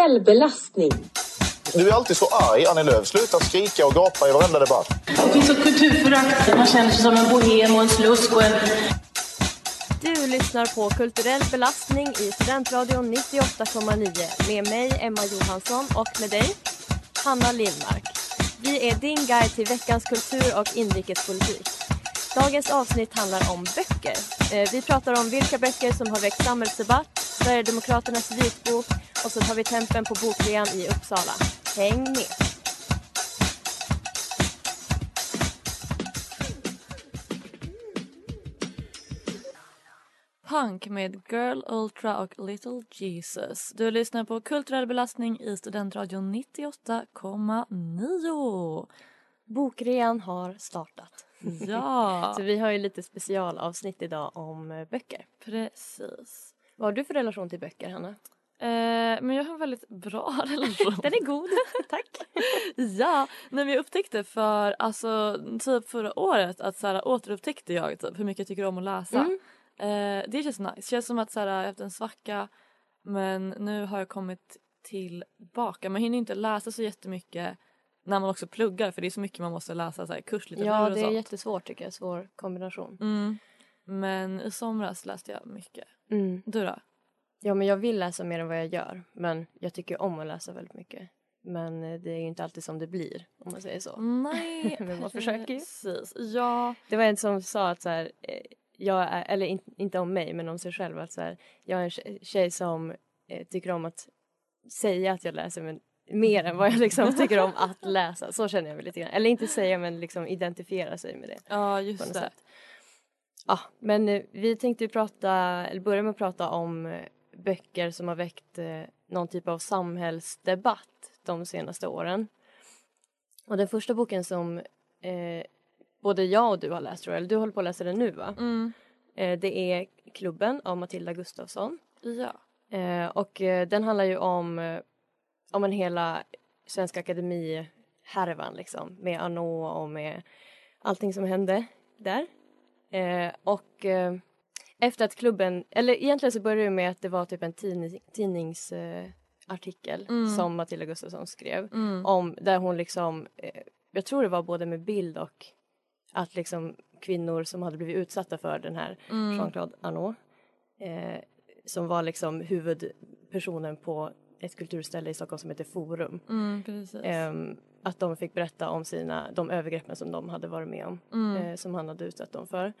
Kulturell belastning. Du är alltid så arg, Annie Lööf. Sluta skrika och gapa i varenda debatt. Det finns ett kulturförakt. Man känner sig som en bohem och en slusk och en... Du lyssnar på Kulturell belastning i Studentradion 98,9 med mig Emma Johansson och med dig Hanna Lindmark. Vi är din guide till veckans kultur och inrikespolitik. Dagens avsnitt handlar om böcker. Eh, Vi pratar om vilka böcker som har väckt samhällsdebatt, Sverigedemokraternas vitbok och så tar vi tempen på bokrean i Uppsala. Häng med! Punk med Girl Ultra och Little Jesus. Du lyssnar på Kulturell belastning i Studentradion 98,9. Bokrean har startat. Ja, Så vi har ju lite specialavsnitt idag om eh, böcker. precis. Vad har du för relation till böcker, Hanna? Eh, men jag har en väldigt bra relation. Den är god, tack. ja, nej, men jag upptäckte för alltså, typ förra året att så här, återupptäckte jag typ, hur mycket jag tycker om att läsa. Mm. Eh, det känns nice. Det känns som att så här, jag har haft en svacka men nu har jag kommit tillbaka. Man hinner inte läsa så jättemycket när man också pluggar för det är så mycket man måste läsa så här, kurslitteratur Ja, och det är sånt. jättesvårt tycker jag. Svår kombination. Mm. Men i somras läste jag mycket. Mm. Du då? Ja, men jag vill läsa mer än vad jag gör. Men jag tycker om att läsa väldigt mycket. Men eh, det är ju inte alltid som det blir, om man säger så. Nej, Men man försöker ju. Precis. Ja. Det var en som sa att så här, eh, jag är, eller in, inte om mig, men om sig själv, att så här, jag är en tjej- som eh, tycker om att säga att jag läser, men mer än vad jag liksom tycker om att läsa. Så känner jag mig lite grann. Eller inte säga, men liksom identifiera sig med det. ja, just det. sätt. Ja, men eh, vi tänkte prata, eller börja med att prata om eh, böcker som har väckt eh, någon typ av samhällsdebatt de senaste åren. Och den första boken som eh, både jag och du har läst, eller du håller på att läsa den nu va? Mm. Eh, det är Klubben av Matilda Gustafsson. Ja. Eh, och den handlar ju om, om en hela Svenska Akademi-härvan liksom. Med Arnault och med allting som hände där. Eh, och eh, efter att klubben, eller egentligen så började det med att det var typ en tidning, tidningsartikel eh, Mm. som Matilda Gustafsson skrev. Mm. Om, där hon liksom, eh, jag tror det var både med bild och att liksom kvinnor som hade blivit utsatta för den här Mm. Jean-Claude Arnault eh, som var liksom huvudpersonen på ett kulturställe i Stockholm som heter Forum. Mm, att de fick berätta om sina, de övergreppen som de hade varit med om, Mm. eh, som han hade utsatt dem för.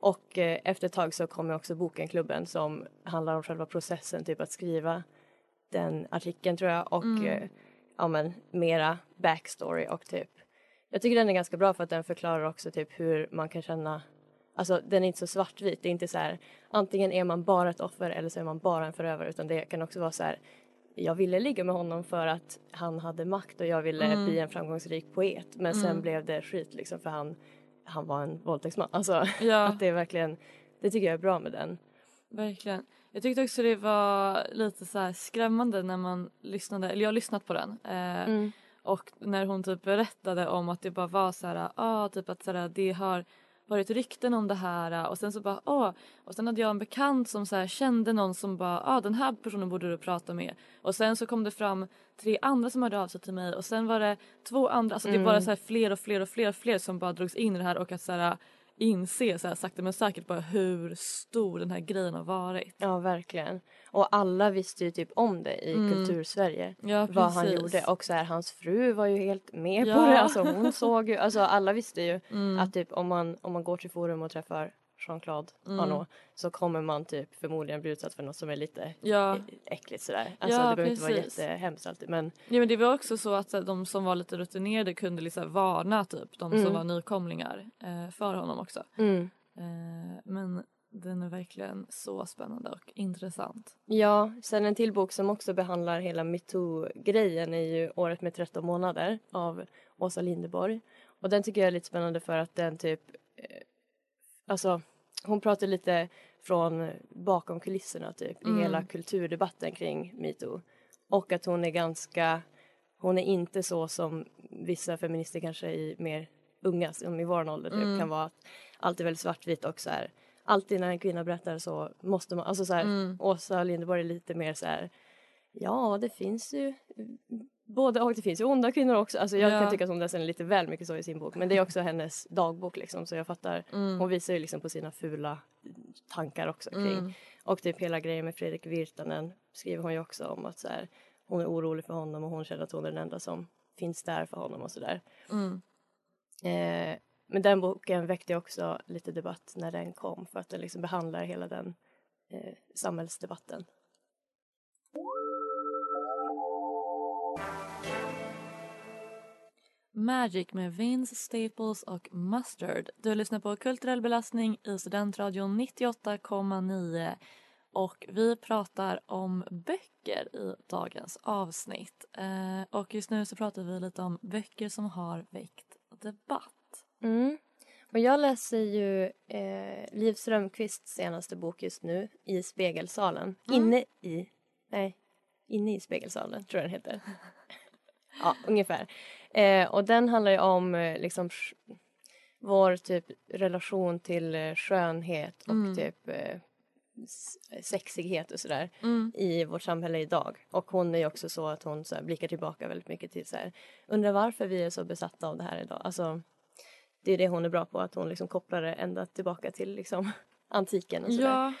Och eh, efter ett tag så kommer också boken Klubben som handlar om själva processen, typ att skriva den artikeln tror jag och Mm. eh, ja men mera backstory och typ jag tycker den är ganska bra för att den förklarar också typ hur man kan känna Alltså den är inte så svartvit, det är inte så här antingen är man bara ett offer eller så är man bara en förövare utan det kan också vara så här jag ville ligga med honom för att han hade makt och jag ville Mm. bli en framgångsrik poet men sen Mm. blev det skit liksom för han, han var en våldtäktsman. Alltså Ja. att det är verkligen, det tycker jag är bra med den. Verkligen. Jag tyckte också det var lite så här skrämmande när man lyssnade, eller jag har lyssnat på den. Eh, Mm. Och när hon typ berättade om att det bara var så här, ah, typ att så här, det har varit rykten om det här och sen så bara åh och sen hade jag en bekant som så här, kände någon som bara ah, den här personen borde du prata med och sen så kom det fram tre andra som hörde av sig till mig och sen var det två andra alltså det Mm. var bara så här fler och fler och fler och fler som bara drogs in i det här och att så här, inse så här, sakta men säkert bara hur stor den här grejen har varit. Ja, verkligen. Och alla visste ju typ om det i Mm. kultursverige. Ja, vad han gjorde. Och så här, hans fru var ju helt med på Ja. det. Alltså hon såg ju, alltså alla visste ju Mm. att typ om man, om man går till forum och träffar Jean-Claude Mm. Arnault så kommer man typ förmodligen bli utsatt för något som är lite Ja. äckligt sådär. Alltså Ja, det behöver inte vara precis. jättehemskt alltid men Ja men det var också så att här, de som var lite rutinerade kunde liksom varna typ de Mm. som var nykomlingar eh, för honom också. mm. Eh, men den är verkligen så spännande och intressant. Ja, sen en till bok som också behandlar hela metoo-grejen är ju Året med 13 månader av Åsa Linderborg. Och den tycker jag är lite spännande för att den typ, eh, alltså hon pratar lite från bakom kulisserna typ Mm. i hela kulturdebatten kring metoo. Och att hon är ganska, hon är inte så som vissa feminister kanske i mer unga, som i vår ålder typ, Mm. kan vara. Att allt är väldigt svartvitt och så här, alltid när en kvinna berättar så måste man, alltså så här, Mm. Åsa Linderborg är lite mer så här, ja det finns ju både och, det finns ju onda kvinnor också. Alltså jag Ja. kan tycka att hon läser lite väl mycket så i sin bok men det är också hennes dagbok liksom så jag fattar, Mm. hon visar ju liksom på sina fula tankar också kring Mm. och typ hela grejen med Fredrik Virtanen skriver hon ju också om att så här, hon är orolig för honom och hon känner att hon är den enda som finns där för honom och sådär. Mm. Eh, men den boken väckte också lite debatt när den kom för att den liksom behandlar hela den eh, samhällsdebatten. Magic med Vince, Staples och Mustard. Du lyssnar på Kulturell belastning i Studentradion 98,9 och vi pratar om böcker i dagens avsnitt. Eh, och just nu så pratar vi lite om böcker som har väckt debatt. Mm. Och jag läser ju eh, Liv Strömquists senaste bok just nu, I spegelsalen. Mm. Inne i, nej, inne i spegelsalen tror jag den heter. ja, ungefär. Eh, och den handlar ju om eh, liksom vår typ relation till eh, skönhet och Mm. typ eh, sexighet och sådär Mm. i vårt samhälle idag. Och hon är ju också så att hon så här, blickar tillbaka väldigt mycket till så här, undrar varför vi är så besatta av det här idag. Alltså, det är det hon är bra på, att hon liksom kopplar det ända tillbaka till liksom antiken och sådär. Ja,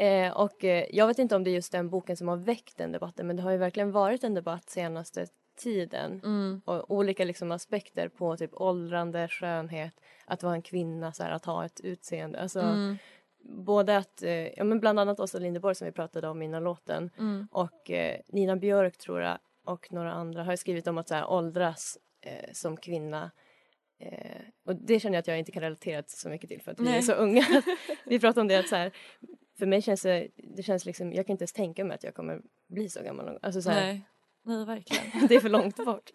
Eh, och eh, jag vet inte om det är just den boken som har väckt den debatten men det har ju verkligen varit en debatt senaste tiden mm. och olika liksom aspekter på typ åldrande, skönhet, att vara en kvinna, så här, att ha ett utseende. Alltså, Mm. Både att, eh, ja men bland annat Åsa Linderborg som vi pratade om innan låten Mm. och eh, Nina Björk tror jag och några andra har skrivit om att så här, åldras eh, som kvinna. Eh, och det känner jag att jag inte kan relatera så mycket till för att vi Nej. är så unga. vi pratade om det att så här, för mig känns det, det känns liksom, jag kan inte ens tänka mig att jag kommer bli så gammal. Alltså så här, Nej. Verkligen. det är för långt bort.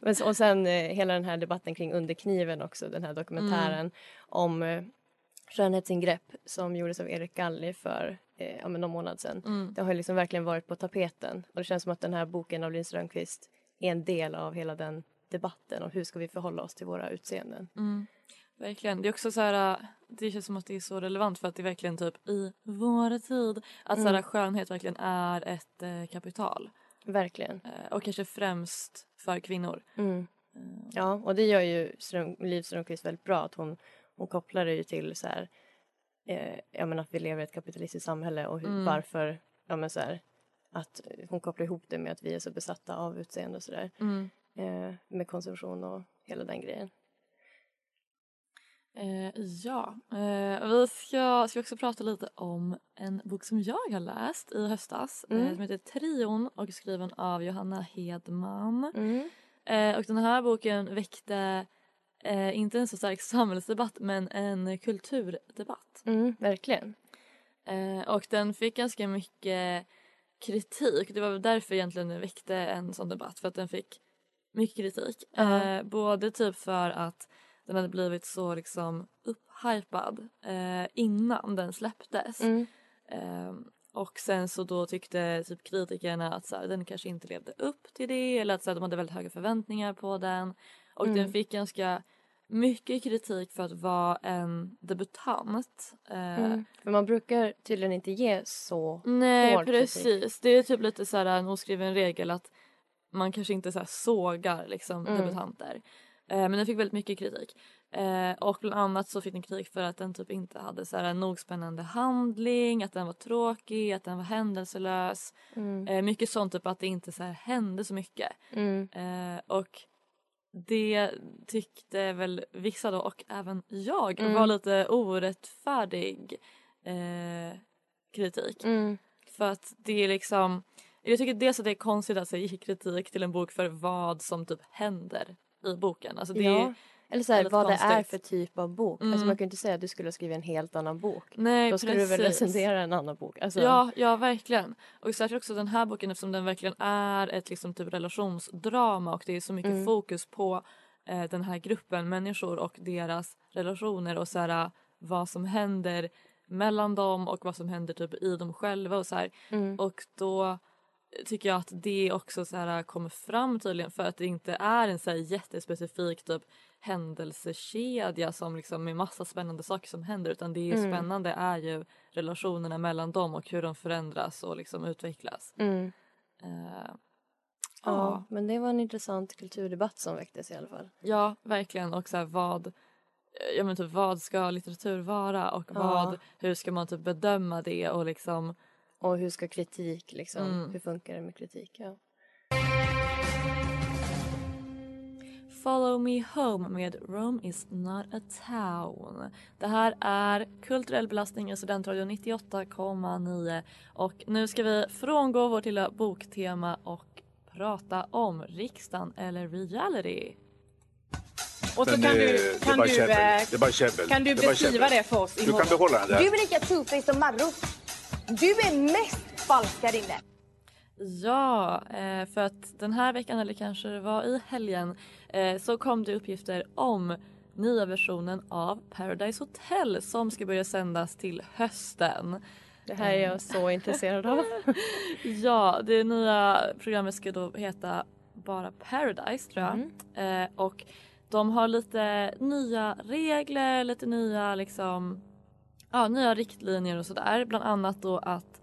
Men, och sen eh, hela den här debatten kring Under kniven också, den här dokumentären om eh, skönhetsingrepp som gjordes av Erik Galli för eh, ja, men någon månad sedan. Mm. Det har liksom verkligen varit på tapeten och det känns som att den här boken av Linn Strömquist är en del av hela den debatten om hur ska vi förhålla oss till våra utseenden. Mm. Verkligen. Det är också så här, äh, det känns som att det är så relevant för att det är verkligen typ i vår tid att så här, Mm. skönhet verkligen är ett eh, kapital. Verkligen. Eh, och kanske främst för kvinnor. Mm. Eh, Ja, och det gör ju Ström, Liv Strömquist väldigt bra att hon, hon kopplar det ju till så här, eh, jag menar att vi lever i ett kapitalistiskt samhälle och hur, Mm. varför, ja men så här, att hon kopplar ihop det med att vi är så besatta av utseende och sådär. Mm. Eh, med konsumtion och hela den grejen. Eh, ja, eh, vi ska, ska också prata lite om en bok som jag har läst i höstas eh, Mm. som heter Trion och är skriven av Johanna Hedman. Mm. Eh, och den här boken väckte eh, inte en så stark samhällsdebatt men en kulturdebatt. Mm, verkligen. Eh, och den fick ganska mycket kritik. Det var väl därför egentligen den väckte en sån debatt för att den fick mycket kritik. Ja. Eh, både typ för att den hade blivit så liksom upphypad eh, innan den släpptes. Mm. Eh, och sen så då tyckte typ kritikerna att så här, den kanske inte levde upp till det eller att så här, de hade väldigt höga förväntningar på den. Och Mm. den fick ganska mycket kritik för att vara en debutant. Eh, Mm. För man brukar tydligen inte ge så Nej hård kritik. precis. Det är typ lite så här en oskriven regel att man kanske inte så sågar liksom Mm. debutanter. Eh, men den fick väldigt mycket kritik. Eh, och bland annat så fick den kritik för att den typ inte hade så här nog spännande handling, att den var tråkig, att den var händelselös. Mm. Eh, mycket sånt typ att det inte så hände så mycket. Mm. Och det tyckte väl vissa då och även jag Mm. var lite orättfärdig eh, kritik. Mm. För att det är liksom, jag tycker dels att det är konstigt att ge kritik till en bok för vad som typ händer i boken. Alltså det Ja. är, Eller så här, vad det är konstigt. för typ av bok. Mm. Alltså man kan ju inte säga att du skulle ha skrivit en helt annan bok. nej Då skulle du väl precis. recensera en annan bok. Alltså, Ja, ja verkligen. Och särskilt också den här boken eftersom den verkligen är ett liksom typ relationsdrama och det är så mycket Mm. fokus på eh, den här gruppen människor och deras relationer och så här, vad som händer mellan dem och vad som händer typ i dem själva och så. Mm. Och då tycker jag att det också så här kommer fram tydligen för att det inte är en så här jättespecifik typ händelsekedja som liksom med massa spännande saker som händer utan det är Mm. spännande är ju relationerna mellan dem och hur de förändras och liksom utvecklas. Mm. Eh, Ja, ja, men det var en intressant kulturdebatt som väcktes i alla fall. ja, verkligen och så här, vad Ja men typ vad ska litteratur vara och Ja. vad, hur ska man typ bedöma det och liksom Och hur ska kritik liksom, Mm. hur funkar det med kritik? Ja. Follow Me Home med Rome is not a town. Det här är kulturell belastning i Studentradion 98,9 och nu ska vi frångå vårt lilla boktema och prata om riksdagen eller reality. Och så kan eh, du, är kan du, eh, kan du är bara beskriva det för oss Du kan imorgon? behålla den där. Du är lika two-faced som Marro. Du är mest falsk här inne. Ja, eh, för att den här veckan eller kanske det var i helgen eh, så kom det uppgifter om nya versionen av Paradise Hotel som ska börja sändas till hösten. Det här är jag så intresserad av. Ja, det nya programmet ska då heta bara Paradise tror jag. Eh, och de har lite nya regler, lite nya liksom ja, nya riktlinjer och sådär. Bland annat då att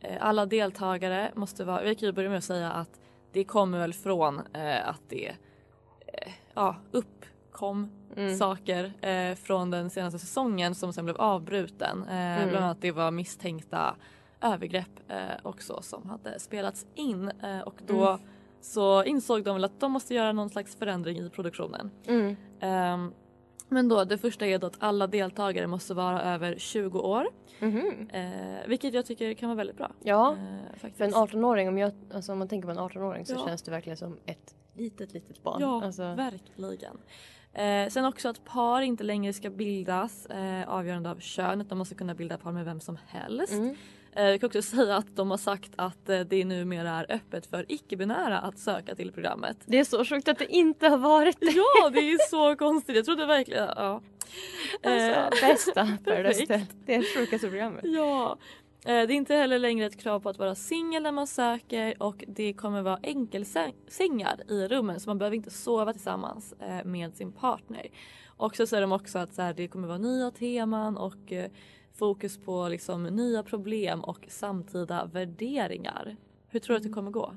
eh, alla deltagare måste vara, vi kan ju börja med att säga att det kommer väl från eh, att det eh, ja, uppkom Mm. saker från den senaste säsongen som sen blev avbruten. Mm. Bland annat det var misstänkta övergrepp också som hade spelats in och då Mm. så insåg de väl att de måste göra någon slags förändring i produktionen. Mm. Men då det första är att alla deltagare måste vara över 20 år. Mhm. Eh, vilket jag tycker kan vara väldigt bra. Ja, Eh, faktiskt. för en 18-åring, om, jag, alltså, om man tänker på en 18-åring så Ja. känns det verkligen som ett litet, litet barn. Ja, alltså, verkligen. Eh, sen också att par inte längre ska bildas eh, avgörande av könet. De måste kunna bilda par med vem som helst. Mm. Eh, jag kan också säga att de har sagt att eh, det numera är öppet för icke-binära att söka till programmet. Det är så sjukt att det inte har varit det. Ja, det är så konstigt. Jag trodde verkligen... Ja. Eh, Alltså, bästa Paradise. Det är sjukaste programmet. Ja. Eh, Det är inte heller längre ett krav på att vara singel när man söker och det kommer vara enkelsängar i rummen så man behöver inte sova tillsammans eh, med sin partner. Och så säger de också att så här, det kommer vara nya teman och eh, fokus på liksom nya problem och samtida värderingar. Hur tror du att det kommer gå?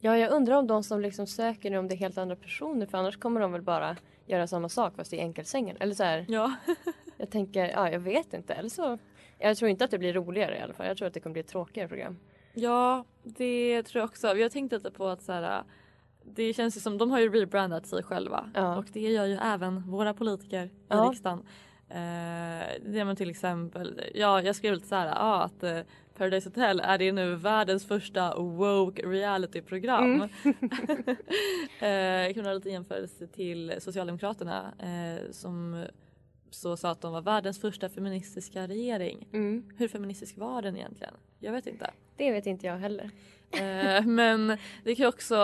Ja, jag undrar om de som liksom söker nu om det är helt andra personer för annars kommer de väl bara göra samma sak fast i enkelsängen. Eller så här, Ja. jag tänker, ja jag vet inte. Eller så, jag tror inte att det blir roligare i alla fall. Jag tror att det kommer bli ett tråkigare program. Ja, det tror jag också. Vi har tänkt lite på att så här, det känns ju som de har ju rebrandat sig själva Ja. och det gör ju även våra politiker i Ja. riksdagen. Eh, det men till exempel, ja jag skrev lite så här, ja, att eh, Paradise Hotel är det nu världens första woke realityprogram. Mm. eh, jag kan ha lite jämförelse till Socialdemokraterna eh, som så sa att de var världens första feministiska regering. Mm. Hur feministisk var den egentligen? Jag vet inte. Det vet inte jag heller. Eh, men det kan också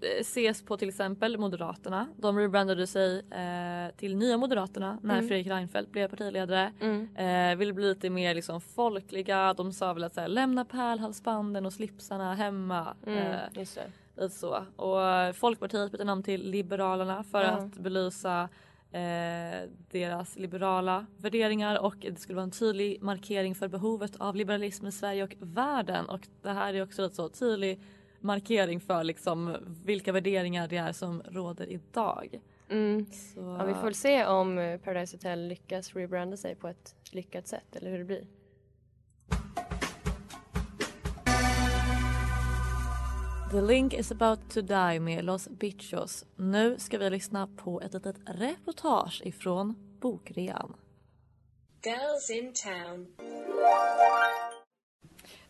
eh, ses på till exempel Moderaterna. De rebrandade sig eh, till Nya Moderaterna när Mm. Fredrik Reinfeldt blev partiledare. Mm. Ville bli lite mer liksom folkliga. De sa väl att så här, lämna pärlhalsbanden och slipsarna hemma. Mm. Just det. så. Och Folkpartiet bytte namn till Liberalerna för Ja. att belysa eh, deras liberala värderingar och det skulle vara en tydlig markering för behovet av liberalism i Sverige och världen och det här är också en så tydlig markering för liksom vilka värderingar det är som råder idag. Mm. Så, Ja, vi får se om Paradise Hotel lyckas rebranda sig på ett lyckat sätt eller hur det blir. The Link is about to die med Los Bichos. Nu ska vi lyssna på ett litet reportage ifrån bokrean. Girls in town.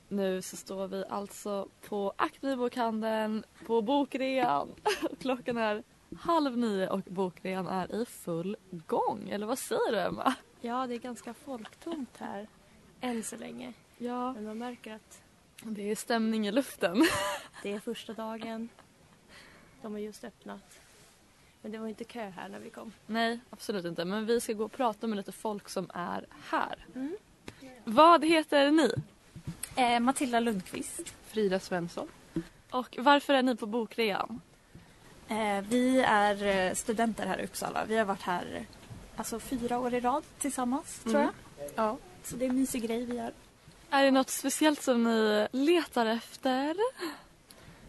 Nu så står vi alltså på Akademibokhandeln på bokrean. Klockan är halv nio och bokrean är i full gång. Eller vad säger du Emma? Ja, det är ganska folktomt här än så länge. Ja, Men man märker att det är stämning i luften. det är första dagen. De har just öppnat. Men det var inte kö här när vi kom. Nej, absolut inte. Men vi ska gå och prata med lite folk som är här. Vad heter ni? Eh, Matilda Lundqvist. Frida Svensson. Och varför är ni på bokrean? Eh, vi är eh, studenter här i Uppsala. Vi har varit här alltså, fyra år i rad tillsammans, tror jag. Ja. Så det är en mysig grej vi gör. Är det något speciellt som ni letar efter?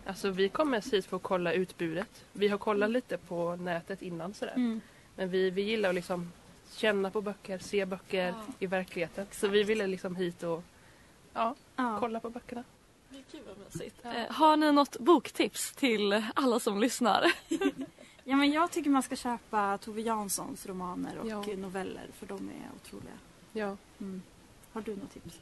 Alltså vi kom mest hit för att kolla utbudet. Vi har kollat lite på nätet innan sådär. Mm. Men vi, vi gillar att liksom känna på böcker, se böcker i verkligheten. Så vi ville liksom hit och ja, Ja. kolla på böckerna. Vad mysigt. Eh, har ni något boktips till alla som lyssnar? ja, men jag tycker man ska köpa Tove Janssons romaner och Ja. noveller för de är otroliga. Ja, Mm. Har du något tips?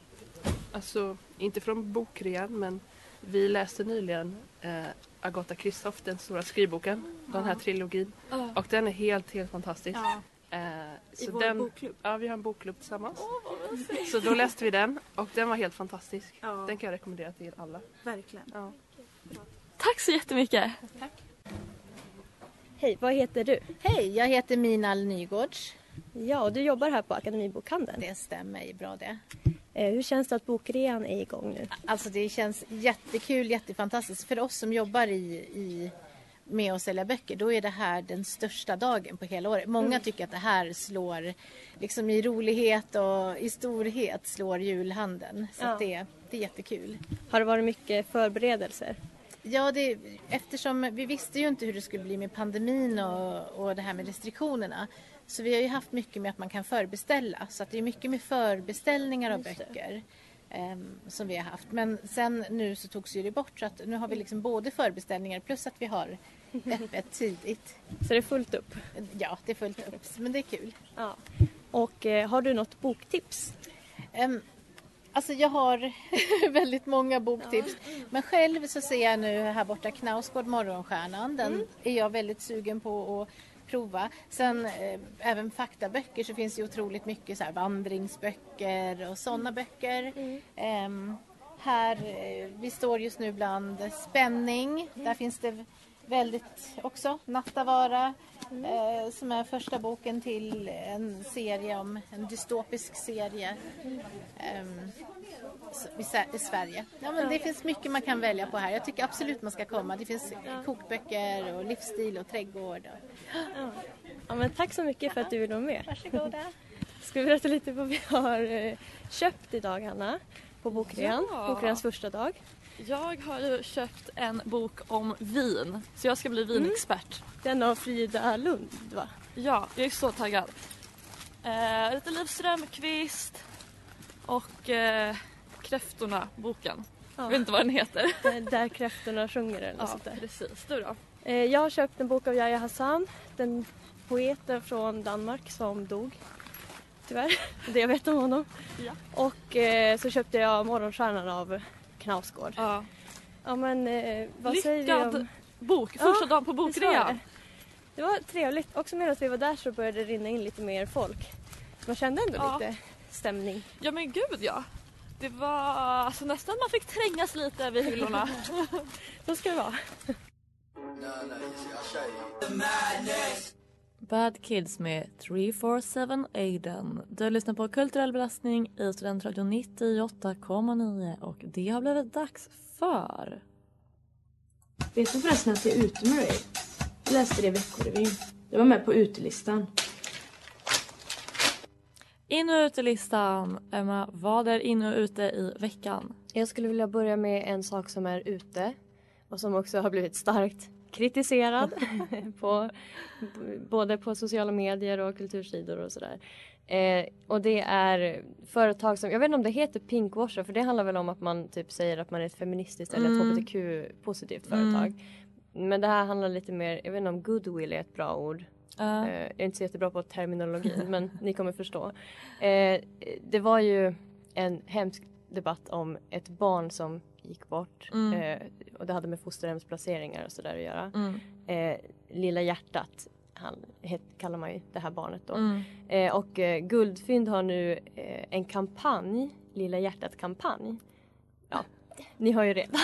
alltså inte från bokrean men vi läste nyligen eh, Agatha Christoph, den stora skrivboken. Den här trilogin. Och den är helt, helt fantastisk. Ja, Eh, i vår den, bokklubb. Ja, vi har en bokklubb tillsammans. så då läste vi den och den var helt fantastisk. Ja, Den kan jag rekommendera till alla. verkligen. Ja. Tack så jättemycket. Hej, vad heter du? Hej, jag heter Minal Nygårds. Ja, och du jobbar här på Akademibokhandeln. Det stämmer bra det. Eh, hur känns det att bokrean är igång nu? Alltså det känns jättekul, jättefantastiskt. För oss som jobbar i, i, med att sälja böcker, då är det här den största dagen på hela året. Många tycker att det här slår, liksom i rolighet och i storhet slår julhandeln. Så Ja. det, det är jättekul. Har det varit mycket förberedelser? Ja, det, eftersom vi visste ju inte hur det skulle bli med pandemin och, och det här med restriktionerna. Så vi har ju haft mycket med att man kan förbeställa. Så att det är mycket med förbeställningar av böcker ehm, som vi har haft. Men sen nu så togs ju det bort så att nu har vi liksom både förbeställningar plus att vi har öppet tidigt. Så det är fullt upp? Ja, det är fullt upp. Men det är kul. Ja. Och eh, har du något boktips? Um, alltså jag har väldigt många boktips. Men själv så ser jag nu här borta Knausgård Morgonstjärnan. Den är jag väldigt sugen på att prova. Sen eh, även faktaböcker så finns det otroligt mycket så här vandringsböcker och sådana böcker. Ehm, här, eh, vi står just nu bland spänning. Där finns det väldigt också Nattavara eh, som är första boken till en serie om en dystopisk serie i, Sä- i Sverige. Ja, men det finns mycket man kan välja på här. Jag tycker absolut man ska komma. Det finns kokböcker och livsstil och trädgård. Och... Ja, men tack så mycket för att du ville vara med. Varsågoda. Ska vi berätta lite vad vi har eh, köpt idag, Hanna? På bokrean, Ja. bokreans första dag. Jag har ju köpt en bok om vin, så jag ska bli vinexpert. Den av Frida Lund, va? Ja, jag är så taggad. Eh, lite Liv Strömquist och eh, Kräftorna, boken. Jag vet inte vad den heter. Där, där kräftorna sjunger eller Ja, sånt där. precis. Du då? Eh, jag har köpt en bok av Yahya Hassan, den poeten från Danmark som dog. Tyvärr, det jag vet om honom. Ja. Och eh, så köpte jag Morgonstjärnan av Knausgård. Ja. Ja men eh, vad säger vi Lyckad om... bok, första Ja, dagen på bokrean. det? Det var trevligt. Också medan vi var där så började det rinna in lite mer folk. Man kände ändå Ja. lite stämning. Ja men gud ja. Det var alltså, nästan man fick trängas lite över hyllorna. Så ska det vara. Bad Kids med 347 Aiden. Du lyssnar på Kulturell belastning i Studentradion 98,9 och det har blivit dags för... Vet du förresten att jag är ute med dig? Jag läste det i Veckorevyn. Jag var med på utelistan. In och utelistan. Emma, vad är in och ute i veckan? Jag skulle vilja börja med en sak som är ute och som också har blivit starkt kritiserad på, både på sociala medier och kultursidor och sådär. Eh, och det är företag som, jag vet inte om det heter pinkwasher för det handlar väl om att man typ säger att man är ett feministiskt eller ett Mm. hbtq-positivt företag. Men det här handlar lite mer, jag vet inte om goodwill är ett bra ord. Ja. Eh, jag är inte så jättebra på terminologin men ni kommer förstå. Eh, det var ju en hemsk debatt om ett barn som gick bort Mm. eh, och det hade med fosterhemsplaceringar och sådär att göra. Mm. Eh, Lilla hjärtat han, het, kallar man ju det här barnet då. Mm. Eh, och eh, Guldfynd har nu eh, en kampanj, Lilla hjärtat-kampanj. Ja, ni har ju redan.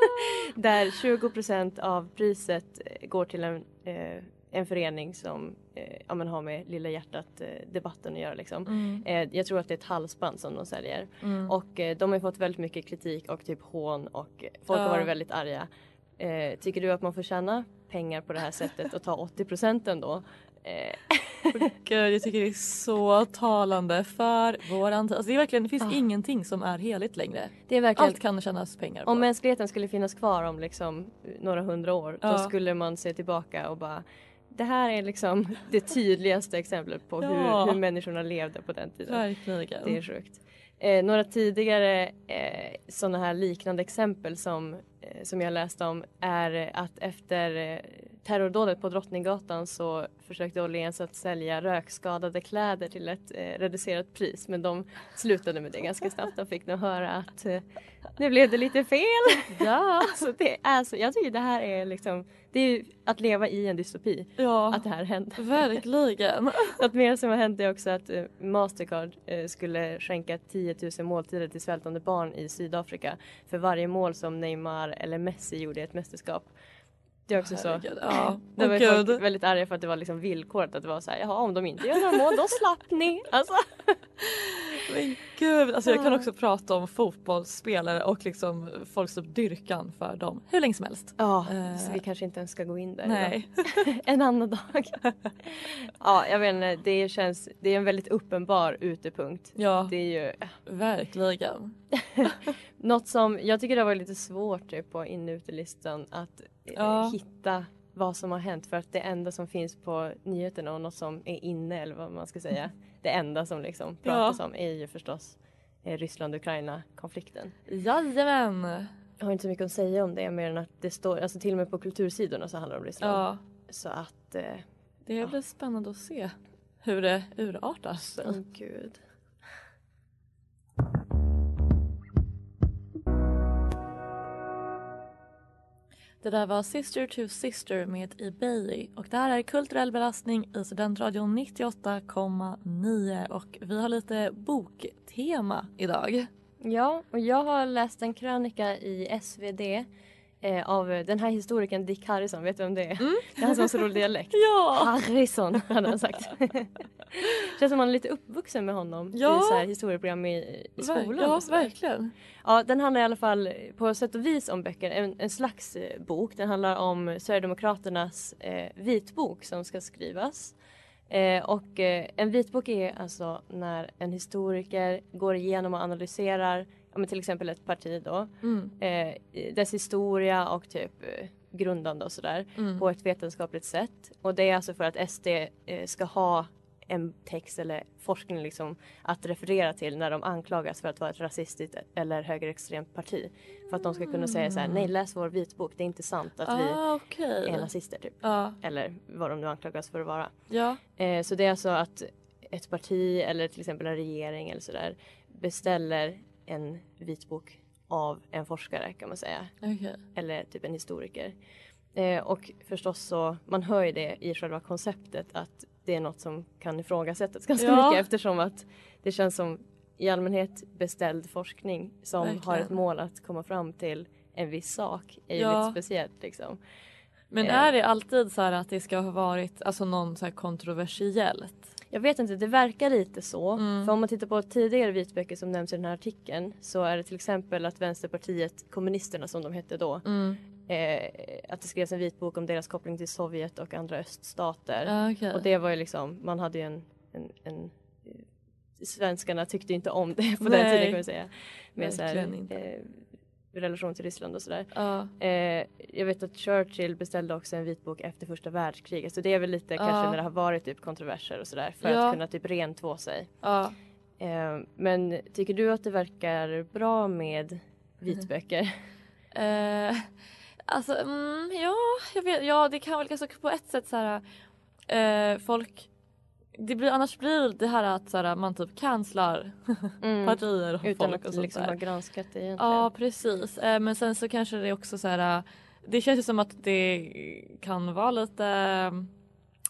Där 20% av priset eh, går till en, eh, en förening som eh, ja, har med Lilla hjärtat-debatten att göra. Liksom. Mm. Eh, jag tror att det är ett halsband som de säljer. Mm. Och eh, de har fått väldigt mycket kritik och typ hån och eh, folk Ja. har varit väldigt arga. Eh, tycker du att man får tjäna pengar på det här sättet och ta 80 procent ändå? Eh, Gud, jag tycker det är så talande för våran tid. Alltså det, är verkligen, det finns Ah. ingenting som är heligt längre. det är verkligen Allt kan tjänas pengar på. Om mänskligheten skulle finnas kvar om liksom några hundra år Ja. då skulle man se tillbaka och bara det här är liksom det tydligaste exemplet på Ja. hur, hur människorna levde på den tiden. Verkligen. Det är sjukt. Eh, några tidigare eh, sådana här liknande exempel som, eh, som jag läste om är att efter eh, terrordådet på Drottninggatan så försökte Åhléns att sälja rökskadade kläder till ett eh, reducerat pris men de slutade med det ganska snabbt. De fick nog höra att eh, nu blev det lite fel. Ja. alltså det är så, jag tycker det här är liksom det är att leva i en dystopi. Ja, Att det här händer. verkligen. Något mer som har hänt är också att eh, Mastercard eh, skulle skänka 10 000 måltider till svältande barn i Sydafrika för varje mål som Neymar eller Messi gjorde i ett mästerskap. Det är också så. Herregud, ja. Det var folk gud. väldigt arga för att det var liksom villkoret att det var så här, jaha om de inte gör några mål då slapp ni. Alltså, Men gud, alltså jag kan också prata om fotbollsspelare och liksom folks typ dyrkan för dem hur länge som helst. ja, Eh, så vi kanske inte ens ska gå in där Nej. En annan dag. ja, jag inte, det känns, det är en väldigt uppenbar utepunkt. Ja, Det är ju verkligen. Något som jag tycker det har varit lite svårt typ, på in-utelistan att eh, Ja. hitta vad som har hänt för att det enda som finns på nyheterna och något som är inne eller vad man ska säga det enda som liksom pratas om är ju förstås eh, Ryssland-Ukraina konflikten. Jajamän. Jag har inte så mycket att säga om det mer än att det står, alltså till och med på kultursidorna så handlar det om Ryssland. Ja, Så att, eh, det blir spännande att se hur det urartar. åh gud. Det där var Sister to Sister med Ebay och det här är kulturell belastning i Studentradion 98,9 och vi har lite boktema idag. Ja, och jag har läst en krönika i SvD eh, av den här historikern Dick Harrison, vet du vem det är? Det är han som har så rolig dialekt. Ja! Harrison hade han sagt. Känns som man är lite uppvuxen med honom Ja. i så här historieprogram i, i skolan. Ja, verkligen. Ja, den handlar i alla fall på sätt och vis om böcker. En, en slags eh, bok. Den handlar om Sverigedemokraternas eh, vitbok som ska skrivas. Eh, och eh, en vitbok är alltså när en historiker går igenom och analyserar ja, men till exempel ett parti då. Mm. Eh, dess historia och typ eh, grundande och sådär Mm. på ett vetenskapligt sätt. Och det är alltså för att SD eh, ska ha en text eller forskning liksom att referera till när de anklagas för att vara ett rasistiskt eller högerextremt parti. För att de ska kunna säga så här: nej läs vår vitbok, det är inte sant att vi Ah, okej. är nazister typ. Ja, Eller vad de nu anklagas för att vara. ja. Eh, så det är alltså att ett parti eller till exempel en regering eller sådär beställer en vitbok av en forskare kan man säga. okej. Eller typ en historiker. Eh, och förstås så, man hör ju det i själva konceptet att det är något som kan ifrågasättas ganska Ja. mycket eftersom att det känns som i allmänhet beställd forskning som har Verkligen. ett mål att komma fram till en viss sak är ju Ja. lite speciellt liksom. Men Eh. är det alltid så här att det ska ha varit alltså någon så kontroversiellt? Jag vet inte, det verkar lite så. Mm. För om man tittar på tidigare vitböcker som nämns i den här artikeln så är det till exempel att Vänsterpartiet kommunisterna som de hette då Mm. eh, att det skrevs en vitbok om deras koppling till Sovjet och andra öststater. Ja, okej. Och det var ju liksom, man hade ju en, en, en eh, svenskarna tyckte inte om det på den Nej. tiden kan man säga. Med så här, Verkligen eh, relation till Ryssland och sådär. Ja. Eh, jag vet att Churchill beställde också en vitbok efter första världskriget så det är väl lite kanske Ja. när det har varit typ kontroverser och sådär för Ja. att kunna typ rentvå sig. Ja. Eh, men tycker du att det verkar bra med vitböcker? Eh, alltså, mm, ja, jag vet, ja, det kan väl alltså, på ett sätt så här. Eh, folk, det blir, annars blir det här att så här, man typ cancelar Mm. partier och Utan folk att och sånt liksom där. ha granskat det egentligen. Ja, precis. Eh, men sen så kanske det också så här. Det känns ju som att det kan vara lite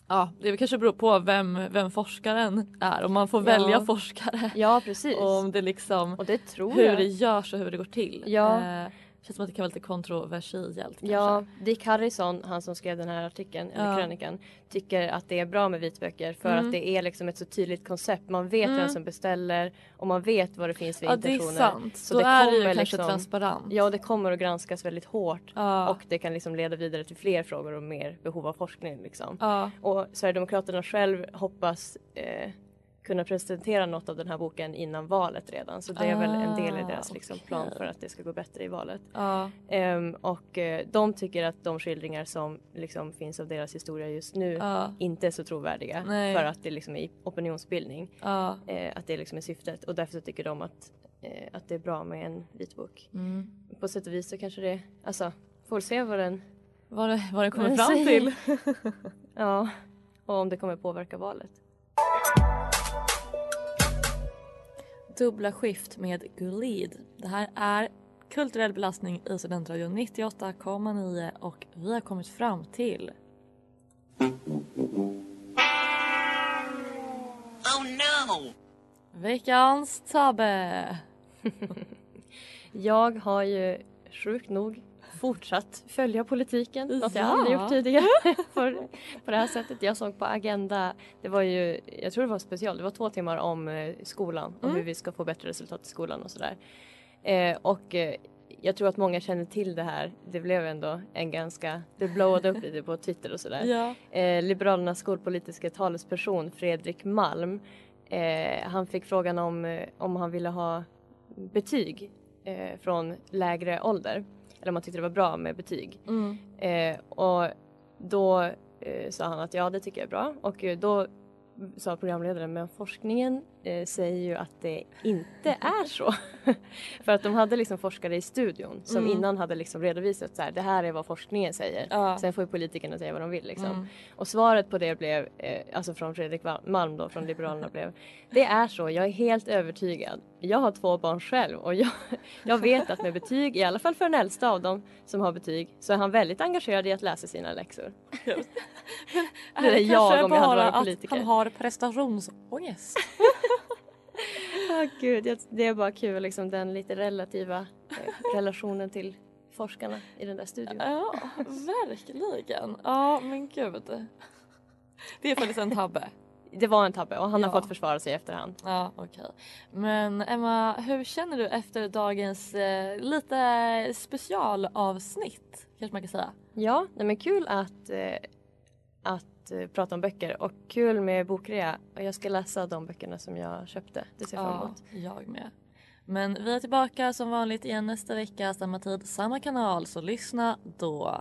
Ja, det kanske beror på vem, vem forskaren är. Om man får Ja. välja forskare. Ja, precis. Och om det liksom Och det tror hur jag. det görs och hur det går till. Ja. Eh, känns som att det kan vara lite kontroversiellt Ja, Dick Harrison, han som skrev den här artikeln, eller Ja. krönikan, tycker att det är bra med vitböcker för Mm. att det är liksom ett så tydligt koncept. Man vet Mm. vem som beställer och man vet vad det finns för Ja, det är intentioner. sant. Då är det ju kanske transparent. liksom- Ja, det kommer att granskas väldigt hårt Ja. och det kan liksom leda vidare till fler frågor och mer behov av forskning. Liksom. Ja. Och Sverigedemokraterna själv hoppas eh, kunna presentera något av den här boken innan valet redan. Så det är väl en del i Ah, deras liksom, plan okej. för att det ska gå bättre i valet. Ja. Ehm, och eh, de tycker att de skildringar som liksom finns av deras historia just nu Ja. inte är så trovärdiga Nej. för att det liksom är opinionsbildning. Eh, att det liksom är syftet och därför tycker de att, eh, att det är bra med en vitbok. Mm. På sätt och vis så kanske det, alltså får se vad den, Vad, det, vad den kommer fram till. ja, och om det kommer påverka valet. Dubbla skift med Gulid. Det här är kulturell belastning i Studentradion 98,9 och vi har kommit fram till Oh no! veckans tabbe. Jag har ju sjukt nog fortsatt följa politiken, något jag Ja. aldrig gjort tidigare för, på det här sättet. Jag såg på Agenda, det var ju, jag tror det var special, det var två timmar om eh, skolan och Mm. hur vi ska få bättre resultat i skolan och sådär. Eh, och eh, jag tror att många känner till det här. Det blev ändå en ganska, det blowade upp lite på Twitter och sådär. Ja. Eh, Liberalernas skolpolitiska talesperson Fredrik Malm, eh, han fick frågan om, om han ville ha betyg från lägre ålder. Eller om han tyckte det var bra med betyg. Mm. Eh, och då eh, sa han att ja, det tycker jag är bra. Och eh, då sa programledaren, men forskningen eh, säger ju att det inte är så. För att de hade liksom forskare i studion som Mm. innan hade liksom redovisat så här, det här är vad forskningen säger. Ja. Sen får ju politikerna säga vad de vill liksom. Mm. Och svaret på det blev, eh, alltså från Fredrik Malm då, från Liberalerna blev, det är så, jag är helt övertygad. Jag har två barn själv och jag, jag vet att med betyg, i alla fall för den äldsta av dem som har betyg, så är han väldigt engagerad i att läsa sina läxor. Är Det är jag om jag hade varit politiker. han har prestationsångest? Ja gud, det är bara kul liksom den lite relativa eh, relationen till forskarna i den där studion. Ja, verkligen. Ja, men gud. Det är faktiskt en tabbe. Det var en tabbe och han Ja. har fått försvara sig i efterhand. Ja, okej. Men Emma, hur känner du efter dagens eh, lite specialavsnitt? Kanske man kan säga. Ja, nej men kul att, eh, att eh, prata om böcker och kul med bokrea. Och jag ska läsa de böckerna som jag köpte. Det ser jag fram Ja, emot. jag med. Men vi är tillbaka som vanligt igen nästa vecka, samma tid, samma kanal. Så lyssna då.